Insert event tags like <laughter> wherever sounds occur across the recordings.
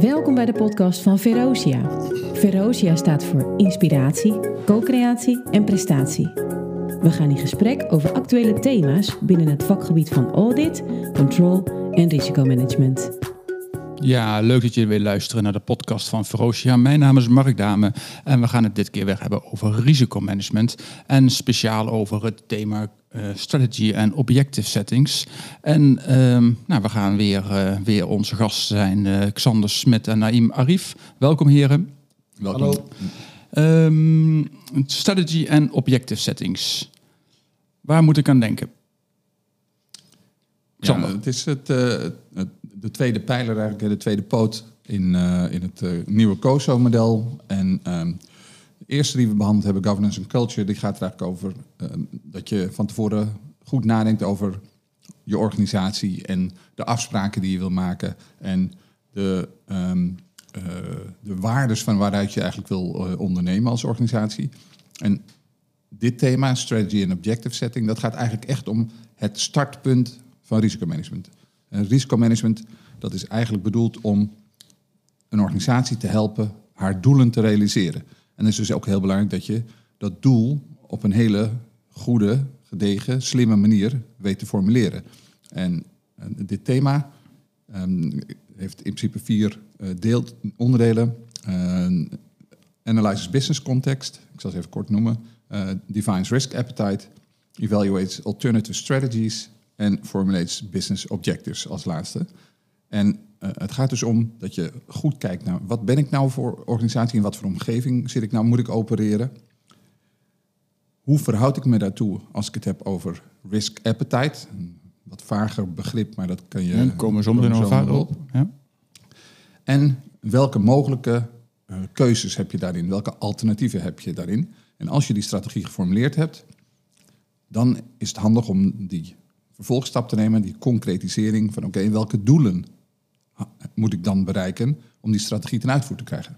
Welkom bij de podcast van Verosia. Verosia staat voor inspiratie, co-creatie en prestatie. We gaan in gesprek over actuele thema's binnen het vakgebied van audit, control en risicomanagement. Ja, leuk dat jullie weer luisteren naar de podcast van Verosia. Mijn naam is Mark Dame en we gaan het dit keer weer hebben over risicomanagement. En speciaal over het thema strategy en objective settings. En ehm, nou, we gaan weer, uh, weer onze gasten zijn uh, Xander Smit en Naim Arif. Welkom heren. Welkom. Hallo. Um, strategy en objective settings. Waar moet ik aan denken? Xander. Ja, het is het, het de tweede pijler, eigenlijk de tweede poot in, uh, in het uh, nieuwe COSO-model. En um, de eerste die we behandeld hebben, governance and culture, die gaat er eigenlijk over um, dat je van tevoren goed nadenkt over je organisatie en de afspraken die je wil maken en de, um, uh, de waardes van waaruit je eigenlijk wil ondernemen als organisatie. En dit thema, strategy and objective setting, dat gaat eigenlijk echt om het startpunt van risicomanagement. En risicomanagement dat is eigenlijk bedoeld om een organisatie te helpen haar doelen te realiseren. En het is dus ook heel belangrijk dat je dat doel op een hele goede, gedegen, slimme manier weet te formuleren. En, dit thema um, heeft in principe vier uh, deel, onderdelen. Uh, analyzes business context, ik zal het even kort noemen. Uh, defines risk appetite, evaluates alternative strategies en formulates business objectives als laatste. En uh, het gaat dus om dat je goed kijkt naar wat ben ik nou voor organisatie, in wat voor omgeving zit ik nou, moet ik opereren? Hoe verhoud ik me daartoe als ik het heb over risk appetite? Een wat vager begrip, maar dat kan je. Ja, komen zo meteen nog op. Ja. En welke mogelijke uh, keuzes heb je daarin? Welke alternatieven heb je daarin? En als je die strategie geformuleerd hebt, dan is het handig om die vervolgstap te nemen, die concretisering van oké, okay, welke doelen moet ik dan bereiken om die strategie ten uitvoer te krijgen?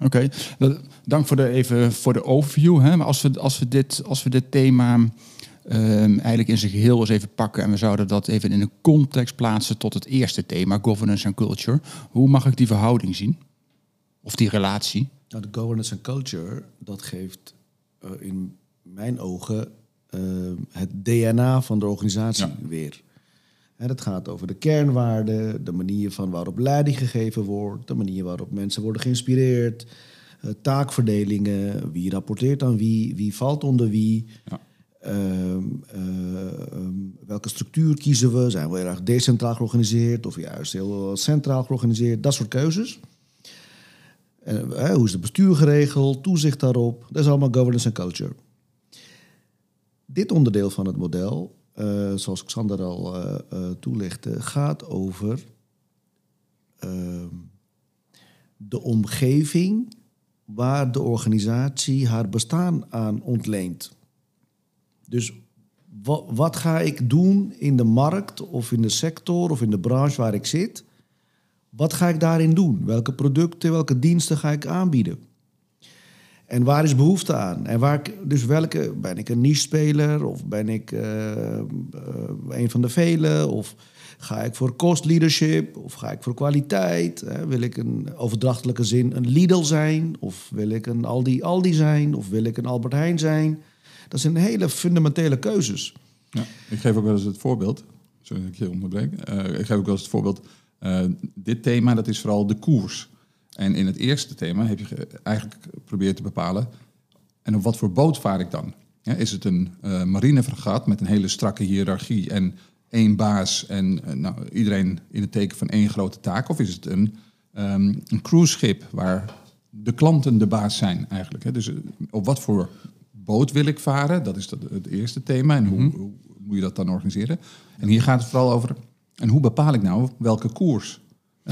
Oké, okay. dank voor de, even voor de overview. Hè. Maar als we, als we, dit, als we dit thema um, eigenlijk in zijn geheel eens even pakken en we zouden dat even in een context plaatsen tot het eerste thema, governance en culture. Hoe mag ik die verhouding zien? Of die relatie? Nou, de governance en culture, dat geeft uh, in mijn ogen uh, het DNA van de organisatie ja. weer. En het gaat over de kernwaarden, de manier van waarop leiding gegeven wordt, de manier waarop mensen worden geïnspireerd, uh, taakverdelingen, wie rapporteert aan wie, wie valt onder wie. Ja. Uh, welke structuur kiezen we? Zijn we heel erg decentraal georganiseerd of juist heel centraal georganiseerd? Dat soort keuzes. hoe is het bestuur geregeld? Toezicht daarop? Dat is allemaal governance en culture. Dit onderdeel van het model uh, zoals Xander al uh, toelichtte, gaat over ehm, de omgeving waar de organisatie haar bestaan aan ontleent. Dus wat, wat ga ik doen in de markt of in de sector of in de branche waar ik zit? Wat ga ik daarin doen? Welke producten, welke diensten ga ik aanbieden? En waar is behoefte aan? En waar, dus welke, ben ik een niche-speler of ben ik uh, uh, een van de velen? Of ga ik voor cost leadership of ga ik voor kwaliteit? Hè? Wil ik een overdrachtelijke zin een Lidl zijn? Of wil ik een Aldi Aldi zijn? Of wil ik een Albert Heijn zijn? Dat zijn hele fundamentele keuzes. Ja, ik geef ook wel eens het voorbeeld. Sorry dat ik je onderbreek. Uh, ik geef ook wel eens het voorbeeld. dit thema dat is vooral de koers. En in het eerste thema heb je eigenlijk geprobeerd te bepalen... en op wat voor boot vaar ik dan? Ja, is het een uh, marinefregat met een hele strakke hiërarchie en één baas... en uh, nou, iedereen in het teken van één grote taak? Of is het een, um, een cruiseschip waar de klanten de baas zijn eigenlijk? Hè? Dus uh, op wat voor boot wil ik varen? Dat is dat, het eerste thema. En hoe, mm -hmm. hoe moet je dat dan organiseren? En hier gaat het vooral over... en hoe bepaal ik nou welke koers?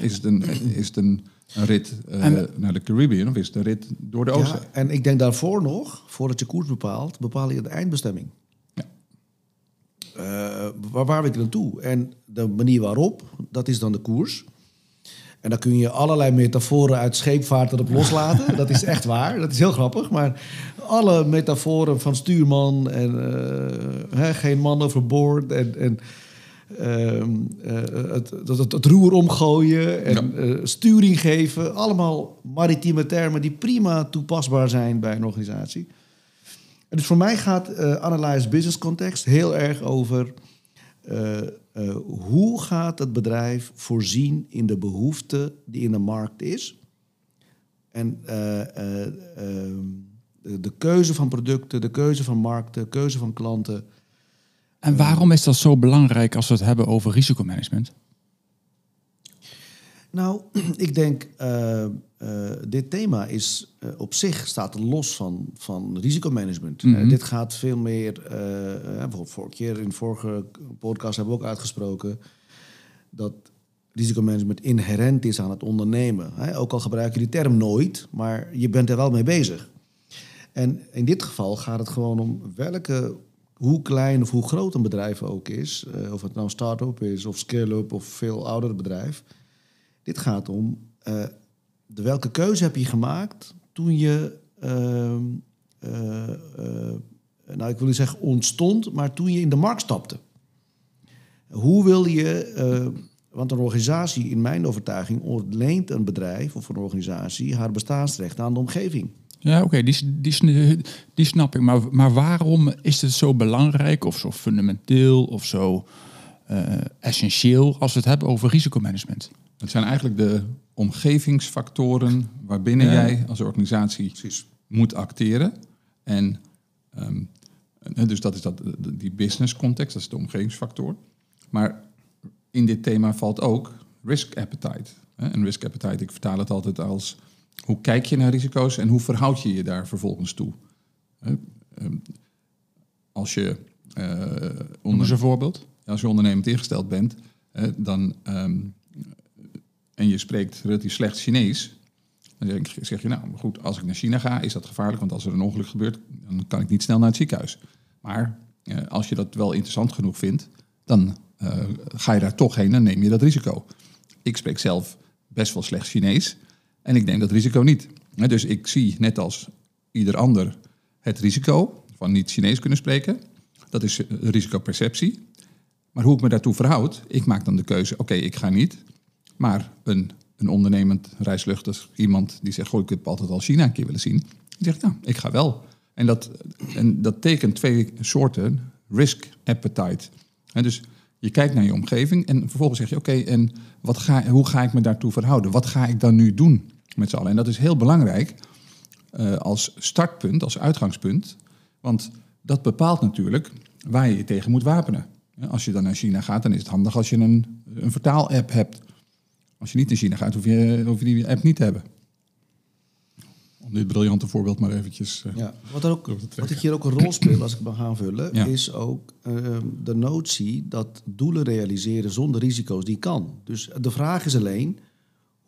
Is het een... <clears throat> Is het een een rit uh, en, naar de Caribbean of is het een rit door de Oostzee? Ja, en ik denk daarvoor nog, voordat je koers bepaalt, bepaal je de eindbestemming. Ja. Uh, waar, waar wil ik naartoe? En de manier waarop, dat is dan de koers. En dan kun je allerlei metaforen uit scheepvaart erop loslaten. <laughs> dat is echt waar, dat is heel grappig. Maar alle metaforen van stuurman en uh, hè, geen man overboord en... en eh, het, het, het, het roer omgooien en eh, sturing geven. Allemaal maritieme termen die prima toepasbaar zijn bij een organisatie. En dus voor mij gaat eh Analyze Business Context heel erg over eh, eh, hoe gaat het bedrijf voorzien in de behoefte die in de markt is. En eh, eh, ehm, de, de keuze van producten, de keuze van markten, de keuze van klanten. En waarom is dat zo belangrijk als we het hebben over risicomanagement? Nou, <clears throat> ik denk, eh, dit thema is eh, op zich staat los van, van risicomanagement. Mhm. Dit gaat veel meer, bijvoorbeeld vorige keer in de vorige podcast hebben we ook uitgesproken dat risicomanagement inherent is aan het ondernemen. Ook al gebruik je die term nooit, maar je bent er wel mee bezig. En in dit geval gaat het gewoon om welke, hoe klein of hoe groot een bedrijf ook is, eh, of het nou een start-up is of scale-up of veel ouder bedrijf. Dit gaat om eh, de welke keuze heb je gemaakt toen je, ehm, eh, nou ik wil niet zeggen ontstond, maar toen je in de markt stapte. Hoe wil je, want een organisatie, in mijn overtuiging, ontleent een bedrijf of een organisatie haar bestaansrecht aan de omgeving. Ja, oké, die, die, die snap ik. Maar, maar waarom is het zo belangrijk of zo fundamenteel of zo eh, essentieel als we het hebben over risicomanagement? Het zijn eigenlijk de omgevingsfactoren waarbinnen Ja. jij als organisatie moet acteren. En ehm, eh, dus dat is dat, die business context, dat is de omgevingsfactor. Maar in dit thema valt ook risk appetite. hè. En risk appetite, ik vertaal het altijd als hoe kijk je naar risico's en hoe verhoud je je daar vervolgens toe. Ehm, Als je Noem onder- een voorbeeld. als je ondernemend ingesteld bent, dan, ehm, en je spreekt relatief slecht Chinees, dan zeg je- zeg je, nou goed, als ik naar China ga, is dat gevaarlijk, want als er een ongeluk gebeurt, dan kan ik niet snel naar het ziekenhuis. Maar eh, als je dat wel interessant genoeg vindt, dan eh, ga je daar toch heen en neem je dat risico. Ik spreek zelf best wel slecht Chinees en ik neem dat risico niet. Dus ik zie, net als ieder ander, het risico van niet Chinees kunnen spreken. Dat is eh, risicoperceptie. Maar hoe ik me daartoe verhoud, ik maak dan de keuze, oké, ik ga niet. Maar een, een ondernemend, reisluchtig iemand die zegt, goh, ik heb altijd al China een keer willen zien. Die zegt, nou, ik ga wel. En dat, en dat tekent twee soorten risk appetite. Dus je kijkt naar je omgeving en vervolgens zeg je, oké, en wat ga, hoe ga ik me daartoe verhouden? Wat ga ik dan nu doen met z'n allen? En dat is heel belangrijk eh, als startpunt, als uitgangspunt. Want dat bepaalt natuurlijk waar je je tegen moet wapenen. Als je dan naar China gaat, dan is het handig als je een, een vertaal-app hebt. Als je niet naar China gaat, hoef je, hoef je die app niet te hebben. Om dit briljante voorbeeld maar eventjes... eh, Ja, wat, er ook, wat ik hier ook een rol speel, als ik me ga vullen, Ja. is ook ehm, de notie dat doelen realiseren zonder risico's, die kan. Dus de vraag is alleen,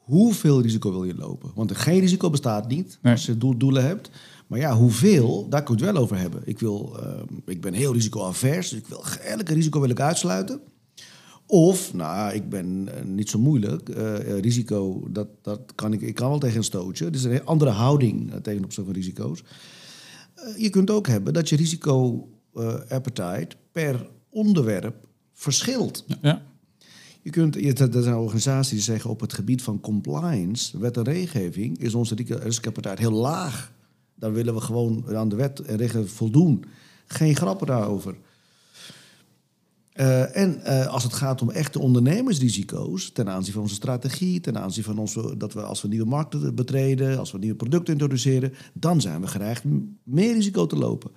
hoeveel risico wil je lopen? Want geen risico bestaat niet Nee. als je doel- doelen hebt. Maar ja, hoeveel, daar kun je het wel over hebben. Ik, wil, ehm, ik ben heel risicoavers, dus ik wil, elke risico wil ik uitsluiten. Of, nou, ik ben eh, niet zo moeilijk. eh, eh, risico, dat, dat kan ik, ik kan wel tegen een stootje. Het is een andere houding tegen van risico's. Je kunt ook hebben dat je risico-appetite per onderwerp verschilt. Ja. Je kunt, er zijn organisaties die zeggen op het gebied van compliance, wet en regelgeving, is onze risicoappetite heel laag. Daar willen we gewoon aan de wet en regelgeving voldoen. Geen grappen daarover. Eh, en eh, als het gaat om echte ondernemersrisico's ten aanzien van onze strategie, ten aanzien van onze, dat we als we nieuwe markten betreden, als we nieuwe producten introduceren, dan zijn we m- meer risico te lopen.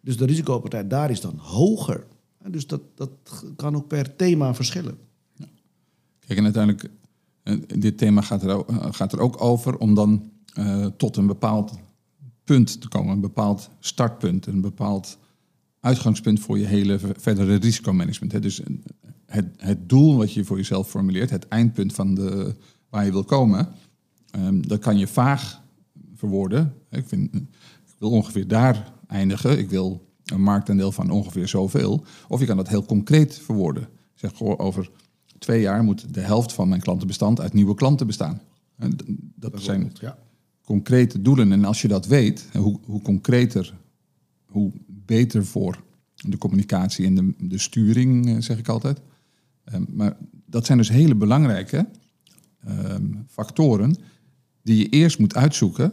Dus de risicopartij daar is dan hoger. Dus dat, dat kan ook per thema verschillen. Kijk, en uiteindelijk, eh, dit thema gaat er, eh, gaat er ook over om dan eh, tot een bepaald punt te komen. Een bepaald startpunt, een bepaald uitgangspunt voor je hele ver- verdere risicomanagement. Hè. Dus het, het doel wat je voor jezelf formuleert, het eindpunt van de, waar je wil komen, ehm, dat kan je vaag verwoorden. Ik, vind, ik wil ongeveer daar eindigen. Ik wil een marktaandeel van ongeveer zoveel. Of je kan dat heel concreet verwoorden. Zeg gewoon over twee jaar moet de helft van mijn klantenbestand uit nieuwe klanten bestaan. En Dat zijn Ja. concrete doelen. En als je dat weet, hoe, hoe concreter, hoe beter voor de communicatie en de, de sturing, eh, zeg ik altijd. Ehm, maar dat zijn dus hele belangrijke ehm, factoren die je eerst moet uitzoeken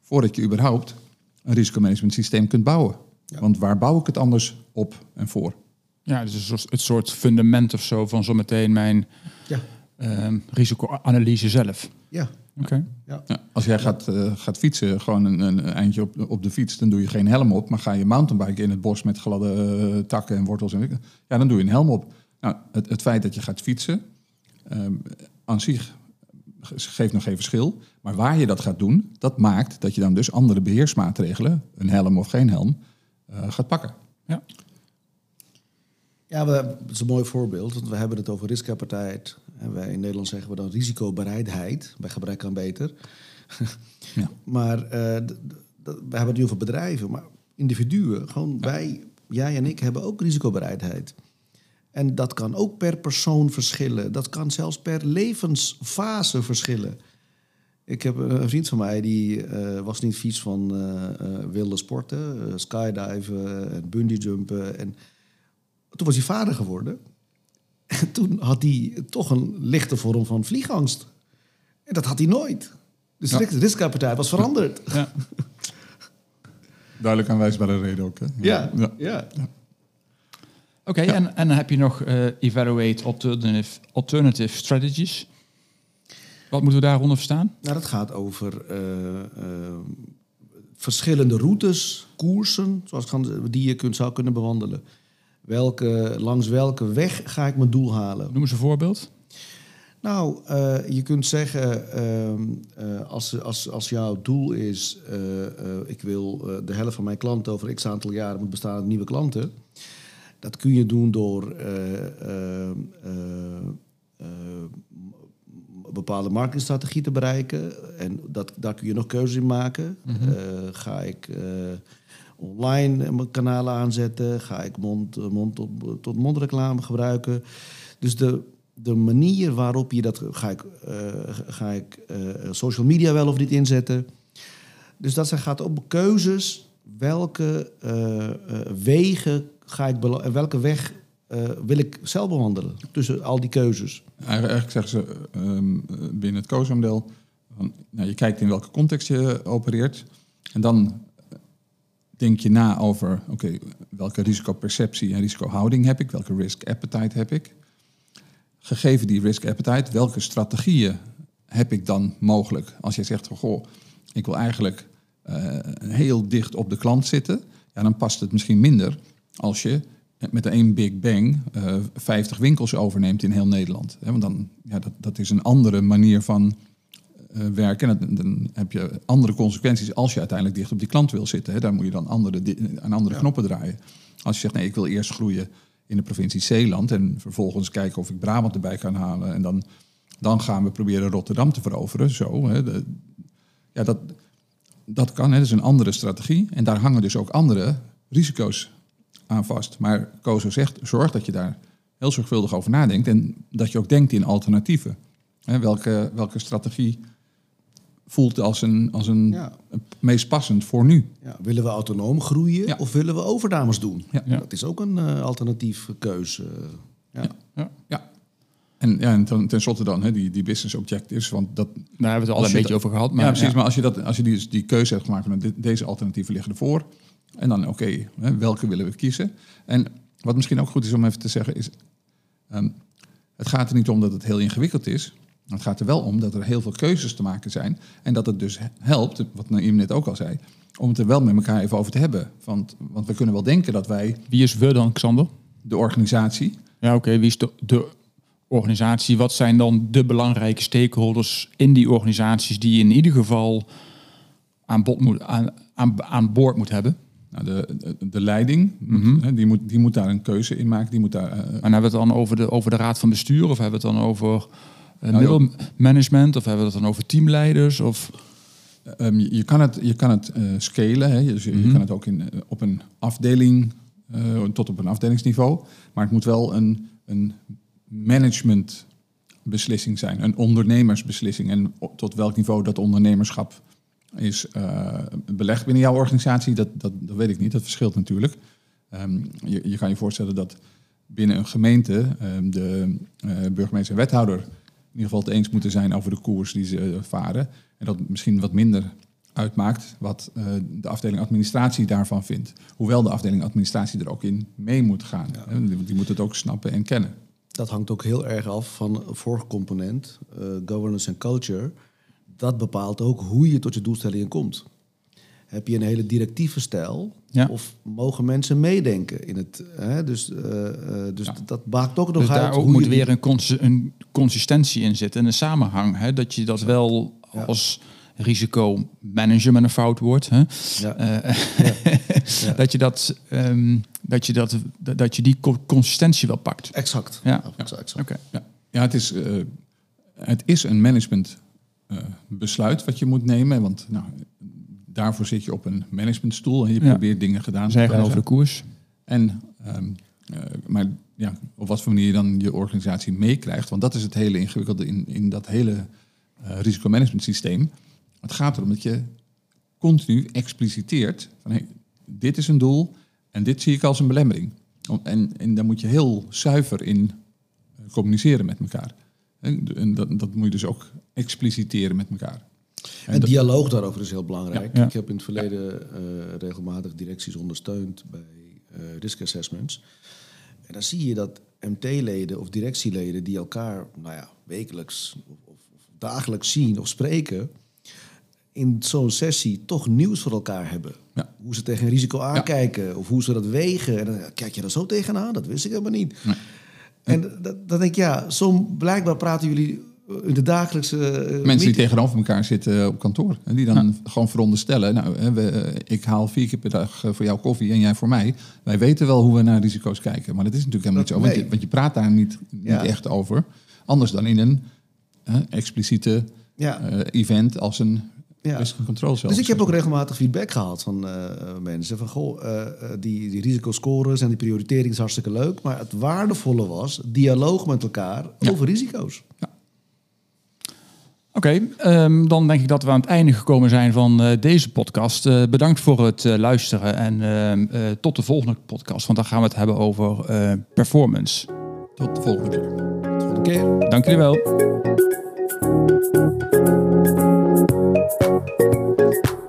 voordat je überhaupt een risicomanagement systeem kunt bouwen. Want waar bouw ik het anders op en voor? Ja, dus een soort, het soort fundament of zo van zometeen mijn Ja. ehm, risicoanalyse zelf. Ja. Oké. Ja, als jij gaat, eh, gaat fietsen, gewoon een, een eindje op, op de fiets, dan doe je geen helm op. Maar ga je mountainbiken in het bos met gladde eh, takken en wortels, en, ja, dan doe je een helm op. Nou, het, het feit dat je gaat fietsen, ehm, aan zich geeft nog geen verschil. Maar waar je dat gaat doen, dat maakt dat je dan dus andere beheersmaatregelen, een helm of geen helm, eh, gaat pakken. Ja. Ja, we, het is een mooi voorbeeld, want we hebben het over riskappetijt. En wij in Nederland zeggen we dan risicobereidheid, bij gebrek aan beter. <laughs> Ja. Maar d- we hebben het nu over bedrijven, maar individuen, gewoon wij, jij en ik, hebben ook risicobereidheid. En dat kan ook per persoon verschillen. Dat kan zelfs per levensfase verschillen. Ik heb een vriend van mij die eh, was niet vies van eh, wilde sporten, skydiven en bungee jumpen. En toen was hij vader geworden. En toen had hij toch een lichte vorm van vliegangst. En dat had hij nooit. Dus Ja. de riskappetijt was veranderd. Ja. Duidelijk aanwijsbare reden ook. Hè? Ja, ja. Oké, en, en dan heb je nog eh, evaluate alternative, alternative strategies. Wat moeten we daaronder verstaan? Nou, dat gaat over eh, eh, verschillende routes, koersen, zoals die je kunt, zou kunnen bewandelen. Welke, langs welke weg ga ik mijn doel halen? Noem eens een voorbeeld. Nou, eh, je kunt zeggen, ehm, eh, als, als, als jouw doel is, eh, ik wil de helft van mijn klanten over x aantal jaren moet bestaan uit nieuwe klanten. Dat kun je doen door eh, eh, eh, eh, een bepaalde marketingstrategie te bereiken. En dat, daar kun je nog keuzes in maken. Eh, ga ik eh, online mijn kanalen aanzetten? Ga ik mond, mond tot, tot mond reclame gebruiken? Dus de, de manier waarop je dat... Ga ik, eh, ga ik eh, social media wel of niet inzetten? Dus dat gaat om keuzes. Welke eh, eh, wegen ga ik... welke weg eh, wil ik zelf bewandelen? Tussen al die keuzes. Eigenlijk zeggen ze ehm, binnen het COSO-model... van, Nou, je kijkt in welke context je opereert. En dan denk je na over... oké, welke risicoperceptie en risicohouding heb ik? Welke risk appetite heb ik? Gegeven die risk appetite, welke strategieën heb ik dan mogelijk? Als je zegt goh, ik wil eigenlijk eh, heel dicht op de klant zitten... Ja, dan past het misschien minder als je met één big bang eh 50 winkels overneemt in heel Nederland. Want dan, ja, dat, dat is een andere manier van eh, werken. En dan, dan heb je andere consequenties als je uiteindelijk dicht op die klant wil zitten. Hè. Daar moet je dan andere, aan andere knoppen draaien. Als je zegt, nee, ik wil eerst groeien in de provincie Zeeland... en vervolgens kijken of ik Brabant erbij kan halen... en dan, dan gaan we proberen Rotterdam te veroveren. Zo. De- ja, dat, dat kan, hè. dat is een andere strategie. En daar hangen dus ook andere risico's aan vast. Maar Kozo zegt, zorg dat je daar heel zorgvuldig over nadenkt... en dat je ook denkt in alternatieven. Hè, welke, welke strategie voelt als een, als een Ja. meest passend voor nu? Ja, willen we autonoom groeien Ja. of willen we overnames doen? Ja. Ja. Dat is ook een eh, alternatieve keuze. Ja. Ja. Ja. En, ja, en ten, tenslotte dan, hè, die, die business objectives. Want dat, Daar hebben we het al een je beetje over gehad. Maar ja, precies. ja. Maar als je, dat, als je die, die keuze hebt gemaakt van deze alternatieven liggen ervoor. En dan, oké, welke willen we kiezen? En wat misschien ook goed is om even te zeggen is... ehm, het gaat er niet om dat het heel ingewikkeld is. Het gaat er wel om dat er heel veel keuzes te maken zijn. En dat het dus helpt, wat Naïm net ook al zei... om het er wel met elkaar even over te hebben. Want, want we kunnen wel denken dat wij Wie is we dan, Xander? de organisatie... Ja, oké. Wie is de, de organisatie? Wat zijn dan de belangrijke stakeholders in die organisaties die je in ieder geval aan, bod moet, aan, aan, aan boord moet hebben? Nou, de, de, de leiding, hè, die, moet, die moet daar een keuze in maken. Die moet daar, eh, En hebben we het dan over de, over de raad van bestuur? Of hebben we het dan over uh, Nou, middelmanagement? Of hebben we het dan over teamleiders? Of... Ehm, je, je kan het, je kan het eh, scalen. Hè. Dus je, je kan het ook in, eh, op een afdeling, eh, tot op een afdelingsniveau. Maar het moet wel een, een managementbeslissing zijn. Een ondernemersbeslissing. En tot welk niveau dat ondernemerschap is eh, belegd binnen jouw organisatie, dat, dat, dat weet ik niet. Dat verschilt natuurlijk. Ehm, je, je kan je voorstellen dat binnen een gemeente ehm, de eh, burgemeester en wethouder in ieder geval het eens moeten zijn over de koers die ze eh, varen. En dat misschien wat minder uitmaakt wat de afdeling administratie daarvan vindt. Hoewel de afdeling administratie er ook in mee moet gaan. Hè, Die, die moet het ook snappen en kennen. Dat hangt ook heel erg af van een vorig component, governance en culture. Dat bepaalt ook hoe je tot je doelstellingen komt. Heb je een hele directieve stijl? Ja. Of mogen mensen meedenken in het? Hè? Dus, eh, eh, dus dat maakt ook nog Dus uit. daar ook hoe moet je- weer een, cons- een consistentie in zitten en een samenhang. Hè? Dat je dat wel Ja. als risicomanager met een fout woord. Hè? Ja. Eh, <laughs> Ja. dat, je dat, ehm, dat, je dat, dat je die co- consistentie wel pakt. Exact. Ja. exact. Oké. Ja, ja het, is, eh, het is een management besluit wat je moet nemen. Want nou, daarvoor zit je op een managementstoel en je Ja. probeert dingen gedaan te krijgen. over de koers. En, ehm, eh, maar ja, op wat voor manier je dan je organisatie meekrijgt. Want dat is het hele ingewikkelde in, in dat hele eh risicomanagement systeem. Het gaat erom dat je continu expliciteert van hey, dit is een doel en dit zie ik als een belemmering. En, en daar moet je heel zuiver in eh, communiceren met elkaar. En en dat, dat moet je dus ook expliciteren met elkaar. En dat- dialoog daarover is heel belangrijk. Ja, ja. Ik heb in het verleden eh, regelmatig directies ondersteund bij eh, risk assessments. En dan zie je dat MT-leden of directieleden die elkaar nou ja, wekelijks of, of, of dagelijks zien of spreken, in zo'n sessie toch nieuws voor elkaar hebben. Ja. Hoe ze tegen een risico aankijken of hoe ze dat wegen. En dan kijk je daar zo tegenaan, dat wist ik helemaal niet. Nee. En dat, dan denk ik, ja, zo blijkbaar praten jullie in de dagelijkse eh, Mensen die tegenover elkaar zitten op kantoor. En die dan gewoon veronderstellen. Nou, we, eh, ik haal vier keer per dag eh, voor jou koffie en jij voor mij. Wij weten wel hoe we naar risico's kijken. Maar dat is natuurlijk helemaal niet zo. Want, je, want je praat daar niet, niet echt over. Anders dan in een eh, expliciete Ja. eh, event als een Ja. risk and control Dus ik heb ook regelmatig feedback gehad van eh, eh, mensen. Van, goh, eh, eh, die, die risicoscores en die prioritering is hartstikke leuk. Maar het waardevolle was dialoog met elkaar over risico's. Oké, ehm, dan denk ik dat we aan het einde gekomen zijn van eh, deze podcast. Eh, bedankt voor het eh, luisteren en ehm, eh, tot de volgende podcast. Want dan gaan we het hebben over eh, performance. Tot de volgende keer. Tot de keer. Dank jullie wel. thank you